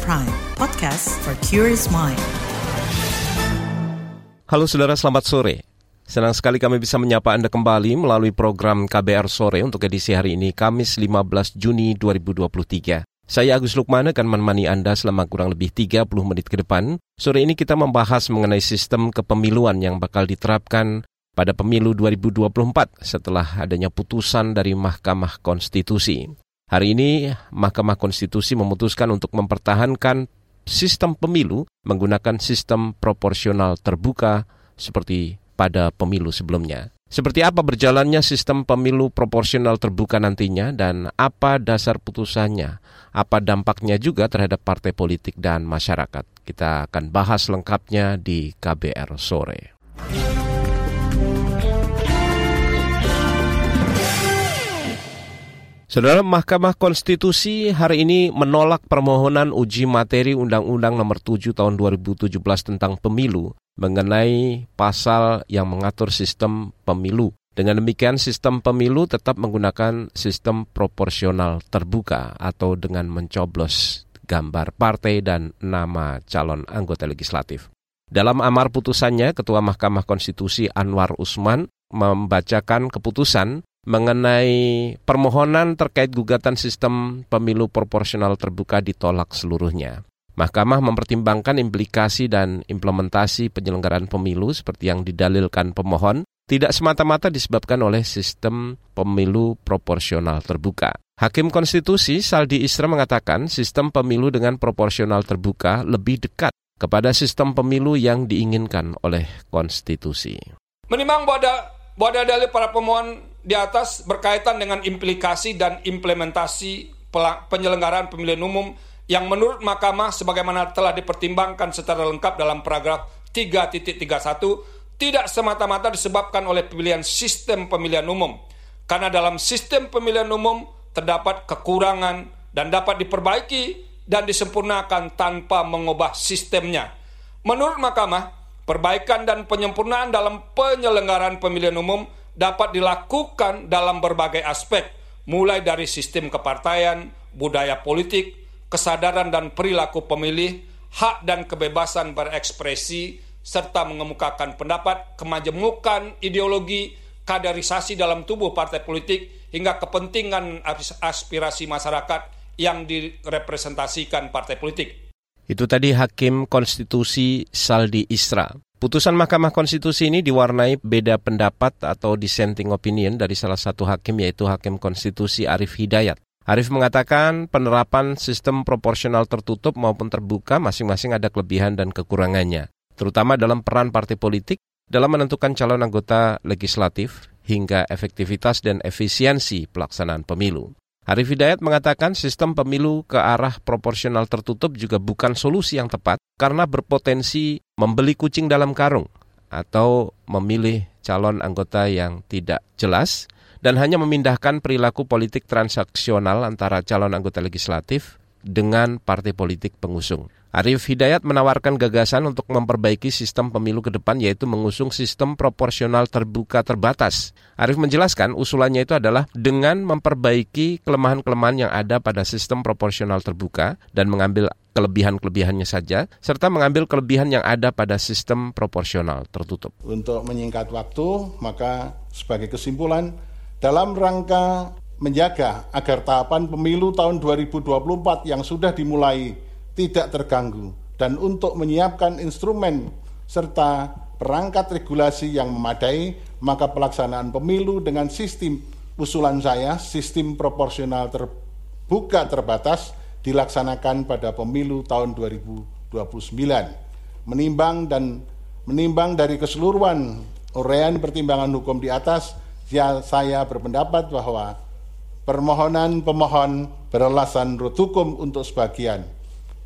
Prime, podcast for curious mind. Halo saudara, selamat sore. Senang sekali kami bisa menyapa Anda kembali melalui program KBR Sore untuk edisi hari ini, Kamis 15 Juni 2023. Saya Agus Lukman akan menemani Anda selama kurang lebih 30 menit ke depan. Sore ini kita membahas mengenai sistem kepemiluan yang bakal diterapkan pada pemilu 2024 setelah adanya putusan dari Mahkamah Konstitusi. Hari ini Mahkamah Konstitusi memutuskan untuk mempertahankan sistem pemilu menggunakan sistem proporsional terbuka seperti pada pemilu sebelumnya. Seperti apa berjalannya sistem pemilu proporsional terbuka nantinya dan apa dasar putusannya? Apa dampaknya juga terhadap partai politik dan masyarakat? Kita akan bahas lengkapnya di KBR sore. Saudara Mahkamah Konstitusi hari ini menolak permohonan uji materi Undang-Undang Nomor 7 Tahun 2017 tentang Pemilu mengenai pasal yang mengatur sistem pemilu. Dengan demikian sistem pemilu tetap menggunakan sistem proporsional terbuka atau dengan mencoblos gambar partai dan nama calon anggota legislatif. Dalam amar putusannya, Ketua Mahkamah Konstitusi Anwar Usman membacakan keputusan mengenai permohonan terkait gugatan sistem pemilu proporsional terbuka ditolak seluruhnya. Mahkamah mempertimbangkan implikasi dan implementasi penyelenggaraan pemilu seperti yang didalilkan pemohon tidak semata-mata disebabkan oleh sistem pemilu proporsional terbuka. Hakim Konstitusi Saldi Isra mengatakan sistem pemilu dengan proporsional terbuka lebih dekat kepada sistem pemilu yang diinginkan oleh konstitusi. Menimbang bahwa, bahwa dalil para pemohon di atas berkaitan dengan implikasi dan implementasi penyelenggaraan pemilihan umum yang menurut Mahkamah sebagaimana telah dipertimbangkan secara lengkap dalam paragraf 3.31 tidak semata-mata disebabkan oleh pilihan sistem pemilihan umum karena dalam sistem pemilihan umum terdapat kekurangan dan dapat diperbaiki dan disempurnakan tanpa mengubah sistemnya. Menurut Mahkamah, perbaikan dan penyempurnaan dalam penyelenggaraan pemilihan umum dapat dilakukan dalam berbagai aspek, mulai dari sistem kepartaian, budaya politik, kesadaran dan perilaku pemilih, hak dan kebebasan berekspresi, serta mengemukakan pendapat, kemajemukan ideologi, kaderisasi dalam tubuh partai politik, hingga kepentingan aspirasi masyarakat yang direpresentasikan partai politik. Itu tadi Hakim Konstitusi Saldi Isra. Putusan Mahkamah Konstitusi ini diwarnai beda pendapat atau dissenting opinion dari salah satu hakim yaitu Hakim Konstitusi Arif Hidayat. Arif mengatakan penerapan sistem proporsional tertutup maupun terbuka masing-masing ada kelebihan dan kekurangannya, terutama dalam peran partai politik dalam menentukan calon anggota legislatif hingga efektivitas dan efisiensi pelaksanaan pemilu. Arif Hidayat mengatakan sistem pemilu ke arah proporsional tertutup juga bukan solusi yang tepat karena berpotensi membeli kucing dalam karung atau memilih calon anggota yang tidak jelas dan hanya memindahkan perilaku politik transaksional antara calon anggota legislatif dengan partai politik pengusung. Arif Hidayat menawarkan gagasan untuk memperbaiki sistem pemilu ke depan yaitu mengusung sistem proporsional terbuka terbatas. Arif menjelaskan usulannya itu adalah dengan memperbaiki kelemahan-kelemahan yang ada pada sistem proporsional terbuka dan mengambil kelebihan-kelebihannya saja, serta mengambil kelebihan yang ada pada sistem proporsional tertutup. Untuk menyingkat waktu, maka sebagai kesimpulan, dalam rangka menjaga agar tahapan pemilu tahun 2024 yang sudah dimulai tidak terganggu dan untuk menyiapkan instrumen serta perangkat regulasi yang memadai, maka pelaksanaan pemilu dengan sistem usulan saya, sistem proporsional terbuka terbatas dilaksanakan pada pemilu tahun 2029. Menimbang dan menimbang dari keseluruhan uraian pertimbangan hukum di atas, ya, saya berpendapat bahwa permohonan pemohon beralasan menurut hukum untuk sebagian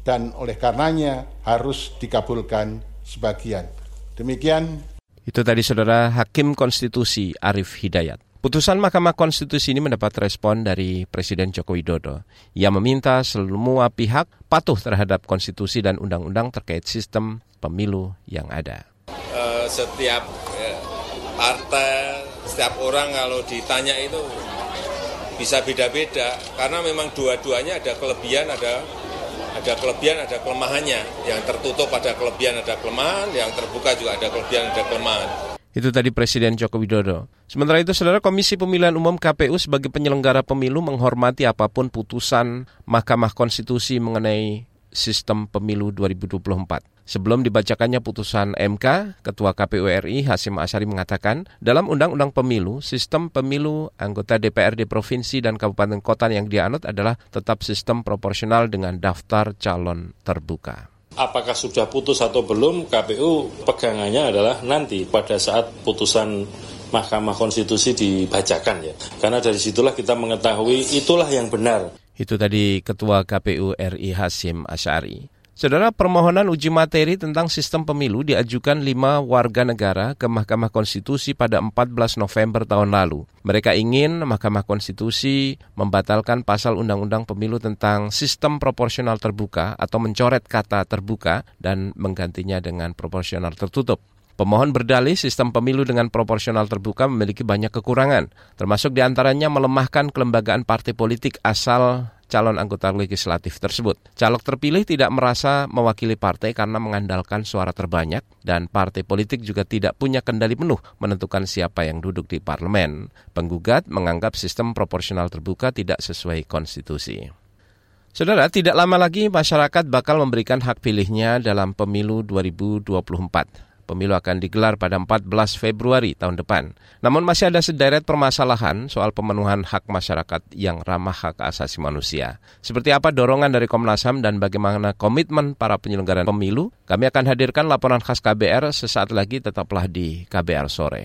dan oleh karenanya harus dikabulkan sebagian. Demikian. Itu tadi saudara Hakim Konstitusi Arif Hidayat. Putusan Mahkamah Konstitusi ini mendapat respon dari Presiden Joko Widodo. Ia meminta semua pihak patuh terhadap konstitusi dan undang-undang terkait sistem pemilu yang ada. Uh, setiap uh, partai, setiap orang kalau ditanya itu bisa beda-beda karena memang dua-duanya ada kelebihan, ada ada kelebihan, ada kelemahannya. Yang tertutup ada kelebihan, ada kelemahan, yang terbuka juga ada kelebihan, ada kelemahan. Itu tadi Presiden Joko Widodo. Sementara itu, Saudara Komisi Pemilihan Umum KPU sebagai penyelenggara pemilu menghormati apa pun putusan Mahkamah Konstitusi mengenai sistem pemilu 2024. Sebelum dibacakannya putusan MK, Ketua KPU RI Hasim Asyari mengatakan, dalam Undang-Undang Pemilu, sistem pemilu anggota DPRD provinsi dan kabupaten kota yang dianut adalah tetap sistem proporsional dengan daftar calon terbuka apakah sudah putus atau belum, KPU pegangannya adalah nanti pada saat putusan Mahkamah Konstitusi dibacakan ya. Karena dari situlah kita mengetahui itulah yang benar. Itu tadi Ketua KPU RI Hasim Asyari. Saudara, permohonan uji materi tentang sistem pemilu diajukan lima warga negara ke Mahkamah Konstitusi pada 14 November tahun lalu. Mereka ingin Mahkamah Konstitusi membatalkan pasal Undang-Undang Pemilu tentang sistem proporsional terbuka atau mencoret kata terbuka dan menggantinya dengan proporsional tertutup. Pemohon berdalih sistem pemilu dengan proporsional terbuka memiliki banyak kekurangan, termasuk di antaranya melemahkan kelembagaan partai politik asal calon anggota legislatif tersebut. Caleg terpilih tidak merasa mewakili partai karena mengandalkan suara terbanyak dan partai politik juga tidak punya kendali penuh menentukan siapa yang duduk di parlemen. Penggugat menganggap sistem proporsional terbuka tidak sesuai konstitusi. Saudara, tidak lama lagi masyarakat bakal memberikan hak pilihnya dalam pemilu 2024. Pemilu akan digelar pada 14 Februari tahun depan. Namun masih ada sederet permasalahan soal pemenuhan hak masyarakat yang ramah hak asasi manusia. Seperti apa dorongan dari Komnas HAM dan bagaimana komitmen para penyelenggara pemilu? Kami akan hadirkan laporan khas KBR sesaat lagi tetaplah di KBR sore.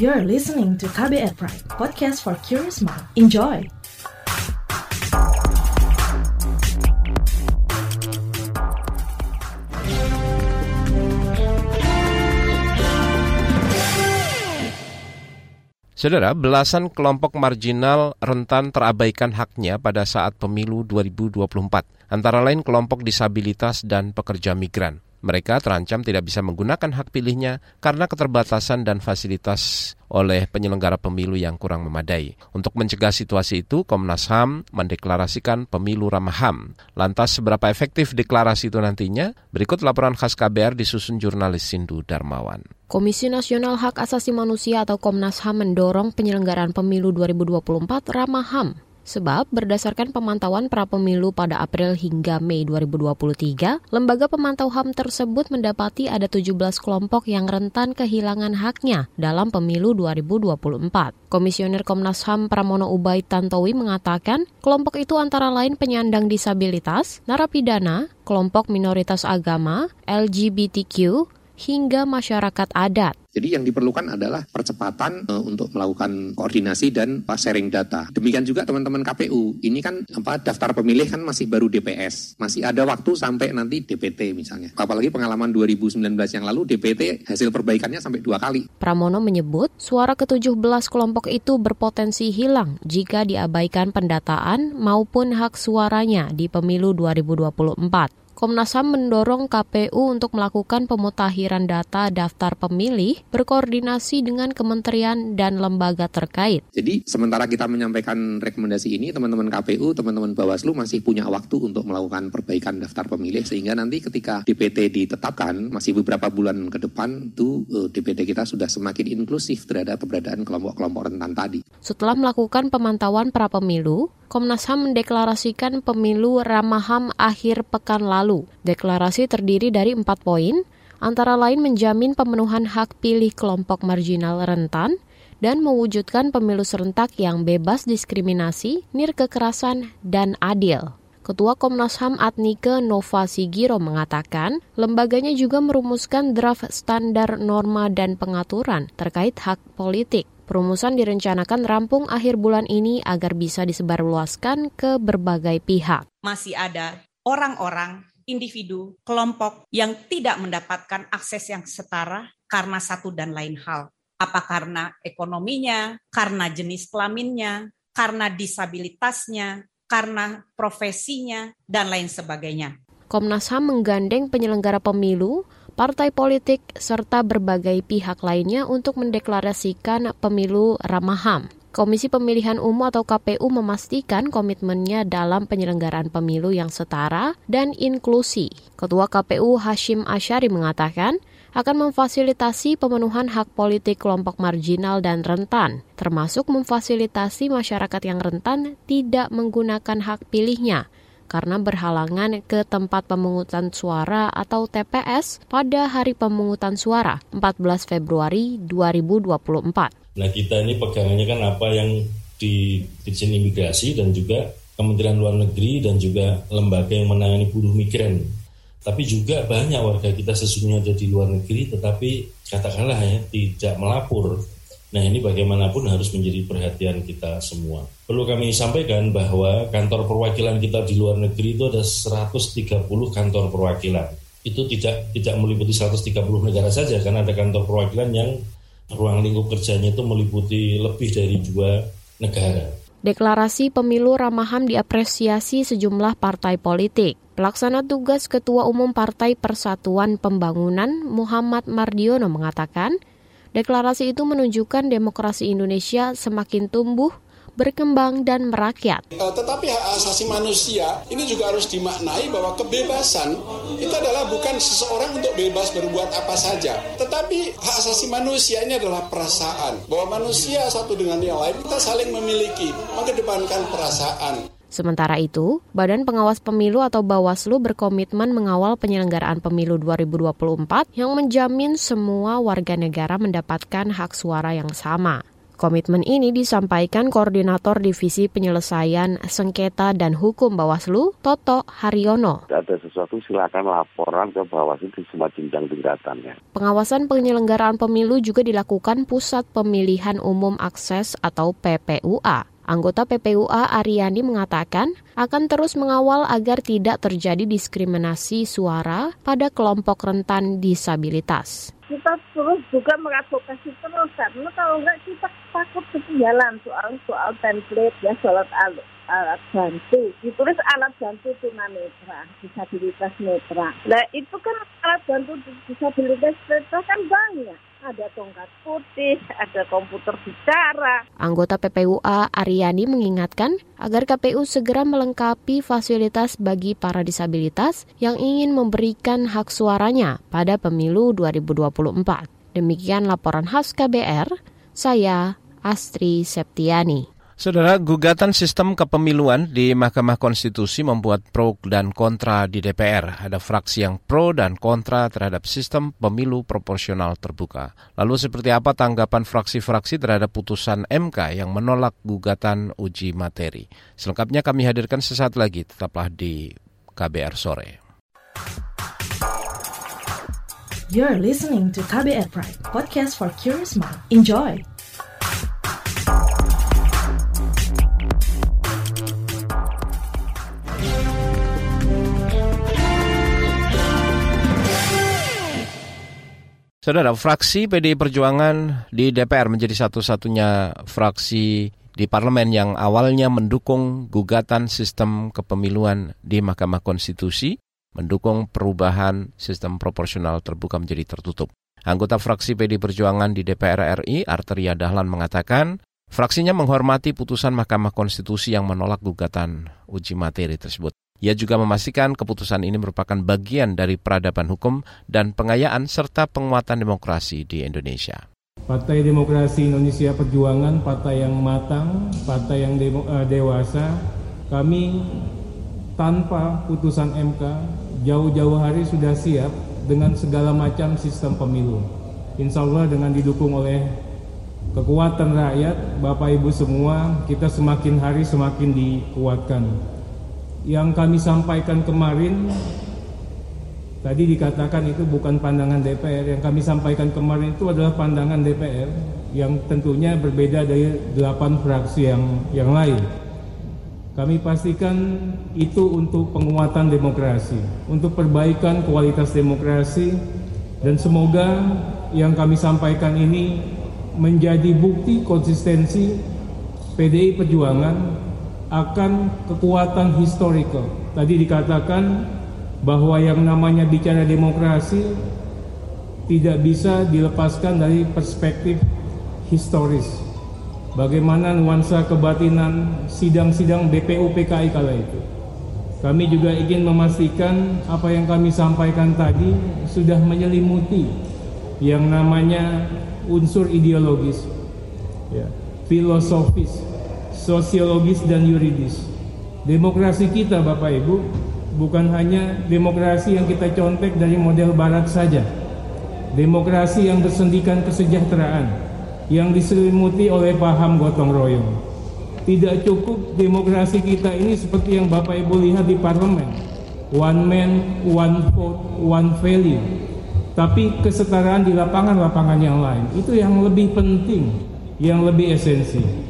You're listening to KBR Pride, podcast for curious mind. Enjoy. Saudara, belasan kelompok marginal rentan terabaikan haknya pada saat pemilu 2024, antara lain kelompok disabilitas dan pekerja migran. Mereka terancam tidak bisa menggunakan hak pilihnya karena keterbatasan dan fasilitas oleh penyelenggara pemilu yang kurang memadai. Untuk mencegah situasi itu, Komnas HAM mendeklarasikan pemilu ramah HAM. Lantas seberapa efektif deklarasi itu nantinya? Berikut laporan khas KBR disusun jurnalis Sindu Darmawan. Komisi Nasional Hak Asasi Manusia atau Komnas HAM mendorong penyelenggaraan pemilu 2024 ramah HAM Sebab berdasarkan pemantauan pra pemilu pada April hingga Mei 2023, lembaga pemantau HAM tersebut mendapati ada 17 kelompok yang rentan kehilangan haknya dalam pemilu 2024. Komisioner Komnas HAM Pramono Ubaid Tantowi mengatakan, kelompok itu antara lain penyandang disabilitas, narapidana, kelompok minoritas agama, LGBTQ, hingga masyarakat adat. Jadi yang diperlukan adalah percepatan uh, untuk melakukan koordinasi dan uh, sharing data. Demikian juga teman-teman KPU. Ini kan apa daftar pemilih kan masih baru DPS. Masih ada waktu sampai nanti DPT misalnya. Apalagi pengalaman 2019 yang lalu DPT hasil perbaikannya sampai dua kali. Pramono menyebut suara ke-17 kelompok itu berpotensi hilang jika diabaikan pendataan maupun hak suaranya di pemilu 2024. Komnas HAM mendorong KPU untuk melakukan pemutakhiran data daftar pemilih berkoordinasi dengan kementerian dan lembaga terkait. Jadi sementara kita menyampaikan rekomendasi ini, teman-teman KPU, teman-teman Bawaslu masih punya waktu untuk melakukan perbaikan daftar pemilih sehingga nanti ketika DPT ditetapkan masih beberapa bulan ke depan itu eh, DPT kita sudah semakin inklusif terhadap keberadaan kelompok-kelompok rentan tadi. Setelah melakukan pemantauan pra pemilu, Komnas HAM mendeklarasikan pemilu ramah HAM akhir pekan lalu. Deklarasi terdiri dari empat poin, antara lain menjamin pemenuhan hak pilih kelompok marginal rentan, dan mewujudkan pemilu serentak yang bebas diskriminasi, nir kekerasan, dan adil. Ketua Komnas HAM Adnike Nova Sigiro mengatakan, lembaganya juga merumuskan draft standar norma dan pengaturan terkait hak politik. Perumusan direncanakan rampung akhir bulan ini agar bisa disebarluaskan ke berbagai pihak. Masih ada orang-orang, individu, kelompok yang tidak mendapatkan akses yang setara karena satu dan lain hal. Apa karena ekonominya, karena jenis kelaminnya, karena disabilitasnya, karena profesinya, dan lain sebagainya. Komnas HAM menggandeng penyelenggara pemilu partai politik, serta berbagai pihak lainnya untuk mendeklarasikan pemilu ramah HAM. Komisi Pemilihan Umum atau KPU memastikan komitmennya dalam penyelenggaraan pemilu yang setara dan inklusi. Ketua KPU Hashim Asyari mengatakan akan memfasilitasi pemenuhan hak politik kelompok marginal dan rentan, termasuk memfasilitasi masyarakat yang rentan tidak menggunakan hak pilihnya karena berhalangan ke tempat pemungutan suara atau TPS pada hari pemungutan suara 14 Februari 2024. Nah kita ini pegangannya kan apa yang di Dirjen Imigrasi dan juga Kementerian Luar Negeri dan juga lembaga yang menangani buruh migran. Tapi juga banyak warga kita sesungguhnya ada di luar negeri tetapi katakanlah ya tidak melapor. Nah ini bagaimanapun harus menjadi perhatian kita semua. Perlu kami sampaikan bahwa kantor perwakilan kita di luar negeri itu ada 130 kantor perwakilan. Itu tidak tidak meliputi 130 negara saja karena ada kantor perwakilan yang ruang lingkup kerjanya itu meliputi lebih dari dua negara. Deklarasi pemilu Ramaham diapresiasi sejumlah partai politik. Pelaksana tugas Ketua Umum Partai Persatuan Pembangunan Muhammad Mardiono mengatakan, deklarasi itu menunjukkan demokrasi Indonesia semakin tumbuh berkembang dan merakyat. Uh, tetapi hak asasi manusia ini juga harus dimaknai bahwa kebebasan itu adalah bukan seseorang untuk bebas berbuat apa saja, tetapi hak asasi manusia ini adalah perasaan bahwa manusia satu dengan yang lain kita saling memiliki, mengedepankan perasaan. Sementara itu, Badan Pengawas Pemilu atau Bawaslu berkomitmen mengawal penyelenggaraan pemilu 2024 yang menjamin semua warga negara mendapatkan hak suara yang sama. Komitmen ini disampaikan Koordinator Divisi Penyelesaian Sengketa dan Hukum Bawaslu, Toto Haryono. Ada sesuatu silakan laporan ke Bawaslu di semua jenjang tingkatannya. Pengawasan penyelenggaraan pemilu juga dilakukan Pusat Pemilihan Umum Akses atau PPUA. Anggota PPUA Ariani mengatakan akan terus mengawal agar tidak terjadi diskriminasi suara pada kelompok rentan disabilitas kita terus juga mengadvokasi terus karena kalau enggak kita takut ketinggalan soal soal template ya soal alat, alat bantu. Ditulis alat bantu tunanetra disabilitas netra nah itu kan alat bantu disabilitas netra kan banyak ada tongkat putih, ada komputer bicara. Anggota PPUA Ariani mengingatkan agar KPU segera melengkapi fasilitas bagi para disabilitas yang ingin memberikan hak suaranya pada pemilu 2024. Demikian laporan khas KBR, saya Astri Septiani. Saudara, gugatan sistem kepemiluan di Mahkamah Konstitusi membuat pro dan kontra di DPR. Ada fraksi yang pro dan kontra terhadap sistem pemilu proporsional terbuka. Lalu seperti apa tanggapan fraksi-fraksi terhadap putusan MK yang menolak gugatan uji materi? Selengkapnya kami hadirkan sesaat lagi, tetaplah di KBR Sore. You're listening to KBR Pride, podcast for curious mind. Enjoy! Saudara, fraksi PDI Perjuangan di DPR menjadi satu-satunya fraksi di parlemen yang awalnya mendukung gugatan sistem kepemiluan di Mahkamah Konstitusi, mendukung perubahan sistem proporsional terbuka menjadi tertutup. Anggota fraksi PDI Perjuangan di DPR RI, Arteria Dahlan mengatakan, fraksinya menghormati putusan Mahkamah Konstitusi yang menolak gugatan uji materi tersebut. Ia juga memastikan keputusan ini merupakan bagian dari peradaban hukum dan pengayaan serta penguatan demokrasi di Indonesia. Partai Demokrasi Indonesia Perjuangan, partai yang matang, partai yang demo, uh, dewasa. Kami tanpa putusan MK jauh-jauh hari sudah siap dengan segala macam sistem pemilu. Insya Allah dengan didukung oleh kekuatan rakyat, Bapak Ibu semua, kita semakin hari semakin dikuatkan yang kami sampaikan kemarin tadi dikatakan itu bukan pandangan DPR yang kami sampaikan kemarin itu adalah pandangan DPR yang tentunya berbeda dari delapan fraksi yang yang lain. Kami pastikan itu untuk penguatan demokrasi untuk perbaikan kualitas demokrasi dan semoga yang kami sampaikan ini menjadi bukti konsistensi PDI Perjuangan akan kekuatan historical. Tadi dikatakan bahwa yang namanya bicara demokrasi tidak bisa dilepaskan dari perspektif historis. bagaimana nuansa kebatinan sidang-sidang BPU PKI kala itu. Kami juga ingin memastikan apa yang kami sampaikan tadi sudah menyelimuti yang namanya unsur ideologis, ya, filosofis, sosiologis dan yuridis. Demokrasi kita Bapak Ibu bukan hanya demokrasi yang kita contek dari model barat saja. Demokrasi yang bersendikan kesejahteraan yang diselimuti oleh paham gotong royong. Tidak cukup demokrasi kita ini seperti yang Bapak Ibu lihat di parlemen. One man, one vote, one value. Tapi kesetaraan di lapangan-lapangan yang lain itu yang lebih penting, yang lebih esensi.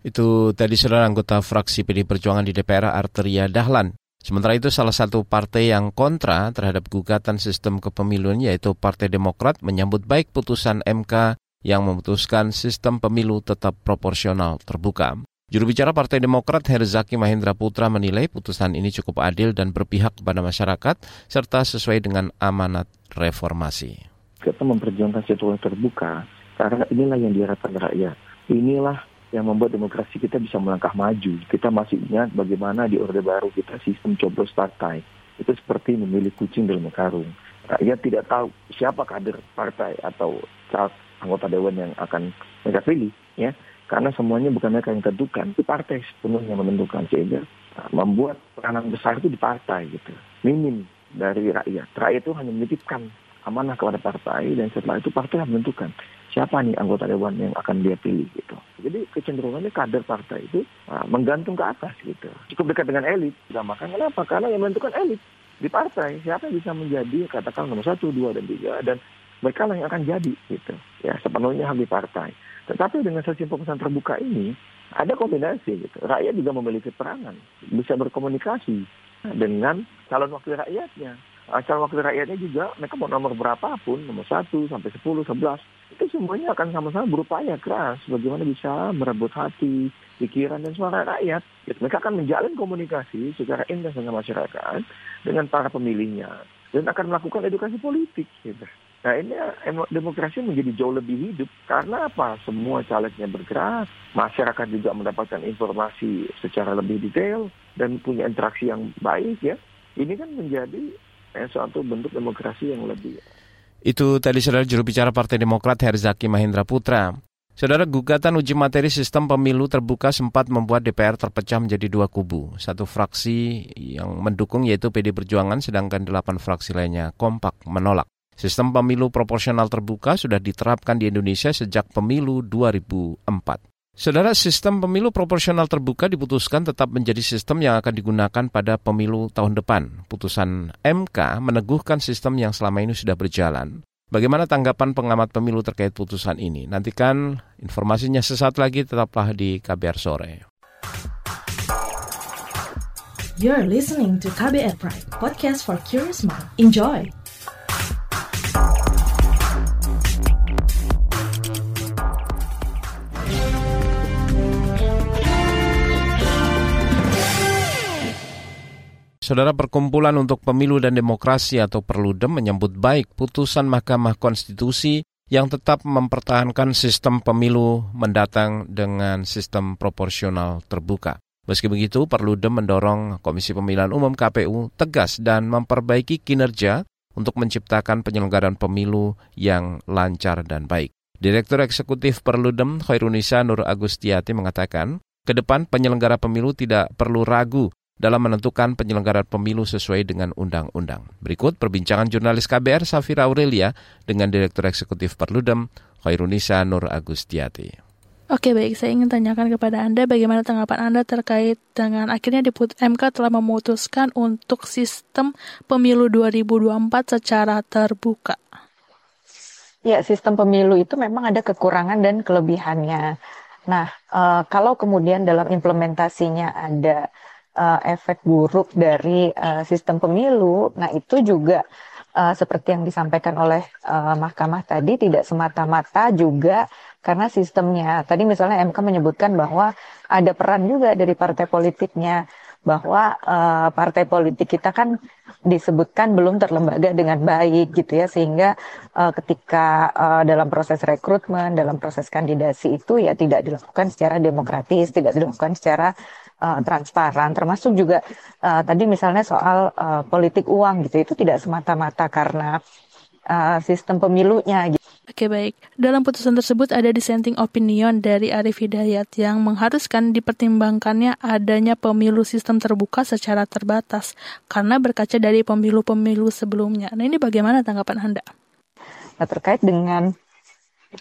Itu tadi saudara anggota fraksi PD Perjuangan di DPR Arteria Dahlan. Sementara itu salah satu partai yang kontra terhadap gugatan sistem kepemiluan yaitu Partai Demokrat menyambut baik putusan MK yang memutuskan sistem pemilu tetap proporsional terbuka. Juru bicara Partai Demokrat Herzaki Mahendra Putra menilai putusan ini cukup adil dan berpihak kepada masyarakat serta sesuai dengan amanat reformasi. Kita memperjuangkan sistem terbuka karena inilah yang diharapkan rakyat. Inilah yang membuat demokrasi kita bisa melangkah maju. Kita masih ingat bagaimana di Orde Baru kita sistem coblos partai. Itu seperti memilih kucing dalam karung. Rakyat tidak tahu siapa kader partai atau anggota dewan yang akan mereka pilih. ya Karena semuanya bukan mereka yang tentukan. Itu partai sepenuhnya menentukan. Sehingga nah, membuat peranan besar itu di partai gitu. Minim dari rakyat. Rakyat itu hanya menitipkan amanah kepada partai dan setelah itu partai yang menentukan siapa nih anggota dewan yang akan dia pilih gitu. Jadi kecenderungannya kader partai itu nah, menggantung ke atas gitu. Cukup dekat dengan elit. Nah, maka kenapa? Karena yang menentukan elit di partai. Siapa yang bisa menjadi katakan nomor satu, dua, dan tiga dan mereka lah yang akan jadi gitu. Ya sepenuhnya hak di partai. Tetapi dengan sistem pemerintahan terbuka ini ada kombinasi gitu. Rakyat juga memiliki perangan, bisa berkomunikasi dengan calon wakil rakyatnya calon wakil rakyatnya juga mereka mau nomor berapapun, nomor satu sampai sepuluh, sebelas, itu semuanya akan sama-sama berupaya keras bagaimana bisa merebut hati, pikiran dan suara rakyat. Ya, mereka akan menjalin komunikasi secara intens dengan masyarakat, dengan para pemilihnya, dan akan melakukan edukasi politik. Gitu. Nah ini demokrasi menjadi jauh lebih hidup karena apa? Semua calegnya bergerak, masyarakat juga mendapatkan informasi secara lebih detail dan punya interaksi yang baik ya. Ini kan menjadi eh, suatu bentuk demokrasi yang lebih. Itu tadi saudara juru bicara Partai Demokrat Herzaki Mahendra Putra. Saudara gugatan uji materi sistem pemilu terbuka sempat membuat DPR terpecah menjadi dua kubu. Satu fraksi yang mendukung yaitu PD Perjuangan sedangkan delapan fraksi lainnya kompak menolak. Sistem pemilu proporsional terbuka sudah diterapkan di Indonesia sejak pemilu 2004. Saudara, sistem pemilu proporsional terbuka diputuskan tetap menjadi sistem yang akan digunakan pada pemilu tahun depan. Putusan MK meneguhkan sistem yang selama ini sudah berjalan. Bagaimana tanggapan pengamat pemilu terkait putusan ini? Nantikan informasinya sesaat lagi tetaplah di KBR Sore. You're listening to KBR Pride, podcast for curious mind. Enjoy! Saudara Perkumpulan untuk Pemilu dan Demokrasi atau Perludem menyambut baik putusan Mahkamah Konstitusi yang tetap mempertahankan sistem pemilu mendatang dengan sistem proporsional terbuka. Meski begitu, Perludem mendorong Komisi Pemilihan Umum KPU tegas dan memperbaiki kinerja untuk menciptakan penyelenggaraan pemilu yang lancar dan baik. Direktur Eksekutif Perludem Khairunisa Nur Agustiati mengatakan, ke depan penyelenggara pemilu tidak perlu ragu dalam menentukan penyelenggaraan pemilu sesuai dengan undang-undang. Berikut perbincangan jurnalis KBR Safira Aurelia dengan Direktur Eksekutif Perludem, Khairunisa Nur Agustiati. Oke baik, saya ingin tanyakan kepada Anda bagaimana tanggapan Anda terkait dengan akhirnya Diput MK telah memutuskan untuk sistem pemilu 2024 secara terbuka. Ya, sistem pemilu itu memang ada kekurangan dan kelebihannya. Nah, uh, kalau kemudian dalam implementasinya ada uh, efek buruk dari uh, sistem pemilu. Nah, itu juga uh, seperti yang disampaikan oleh uh, mahkamah tadi tidak semata-mata juga karena sistemnya. Tadi misalnya MK menyebutkan bahwa ada peran juga dari partai politiknya bahwa uh, partai politik kita kan disebutkan belum terlembaga dengan baik gitu ya sehingga uh, ketika uh, dalam proses rekrutmen dalam proses kandidasi itu ya tidak dilakukan secara demokratis tidak dilakukan secara uh, transparan termasuk juga uh, tadi misalnya soal uh, politik uang gitu itu tidak semata-mata karena uh, sistem pemilunya gitu. Oke baik, dalam putusan tersebut ada dissenting opinion dari Arif Hidayat yang mengharuskan dipertimbangkannya adanya pemilu sistem terbuka secara terbatas karena berkaca dari pemilu-pemilu sebelumnya. Nah ini bagaimana tanggapan Anda? Nah, terkait dengan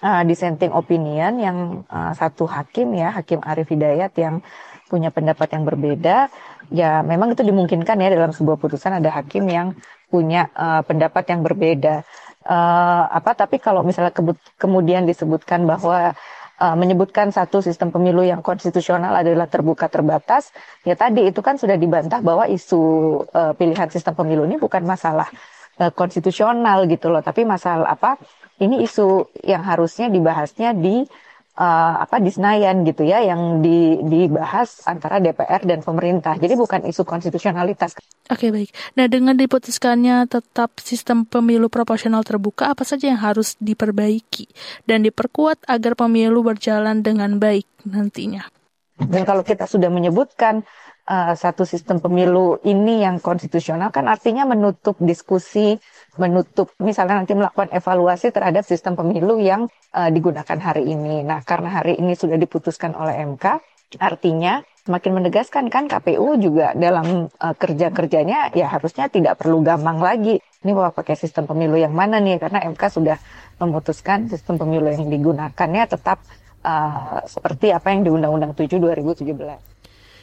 uh, dissenting opinion yang uh, satu hakim ya, Hakim Arif Hidayat yang punya pendapat yang berbeda, ya memang itu dimungkinkan ya dalam sebuah putusan ada hakim yang punya uh, pendapat yang berbeda. Uh, apa tapi kalau misalnya kemudian disebutkan bahwa uh, menyebutkan satu sistem pemilu yang konstitusional adalah terbuka terbatas ya tadi itu kan sudah dibantah bahwa isu uh, pilihan sistem pemilu ini bukan masalah uh, konstitusional gitu loh tapi masalah apa ini isu yang harusnya dibahasnya di uh, apa di Senayan gitu ya yang di, dibahas antara DPR dan pemerintah. Jadi bukan isu konstitusionalitas. Oke baik. Nah dengan diputuskannya tetap sistem pemilu proporsional terbuka, apa saja yang harus diperbaiki dan diperkuat agar pemilu berjalan dengan baik nantinya? Dan kalau kita sudah menyebutkan uh, satu sistem pemilu ini yang konstitusional kan artinya menutup diskusi menutup misalnya nanti melakukan evaluasi terhadap sistem pemilu yang uh, digunakan hari ini. Nah, karena hari ini sudah diputuskan oleh MK, artinya semakin menegaskan kan KPU juga dalam uh, kerja-kerjanya ya harusnya tidak perlu gampang lagi. Ini mau pakai sistem pemilu yang mana nih? Karena MK sudah memutuskan sistem pemilu yang digunakannya tetap uh, seperti apa yang di Undang-Undang 7 2017.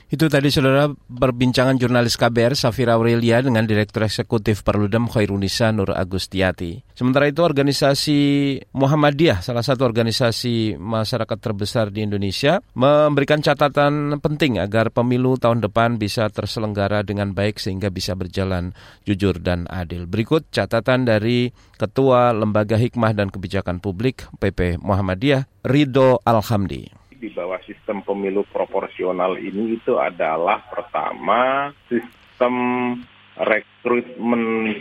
Itu tadi saudara perbincangan jurnalis KBR Safira Aurelia dengan Direktur Eksekutif Perludem Khairunisa Nur Agustiati. Sementara itu organisasi Muhammadiyah, salah satu organisasi masyarakat terbesar di Indonesia, memberikan catatan penting agar pemilu tahun depan bisa terselenggara dengan baik sehingga bisa berjalan jujur dan adil. Berikut catatan dari Ketua Lembaga Hikmah dan Kebijakan Publik PP Muhammadiyah, Rido Alhamdi di bawah sistem pemilu proporsional ini itu adalah pertama sistem rekrutmen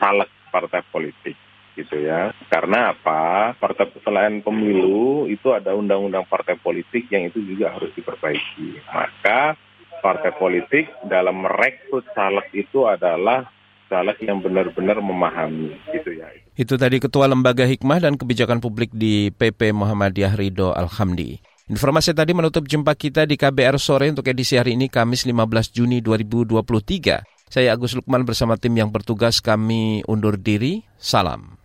caleg partai politik gitu ya. Karena apa? Partai selain pemilu itu ada undang-undang partai politik yang itu juga harus diperbaiki. Maka partai politik dalam merekrut caleg itu adalah caleg yang benar-benar memahami gitu ya. Itu tadi Ketua Lembaga Hikmah dan Kebijakan Publik di PP Muhammadiyah Ridho Alhamdi. Informasi tadi menutup jumpa kita di KBR sore untuk edisi hari ini Kamis 15 Juni 2023. Saya Agus Lukman bersama tim yang bertugas kami undur diri. Salam.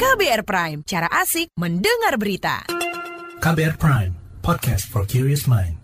KBR Prime, cara asik mendengar berita. KBR Prime, podcast for curious mind.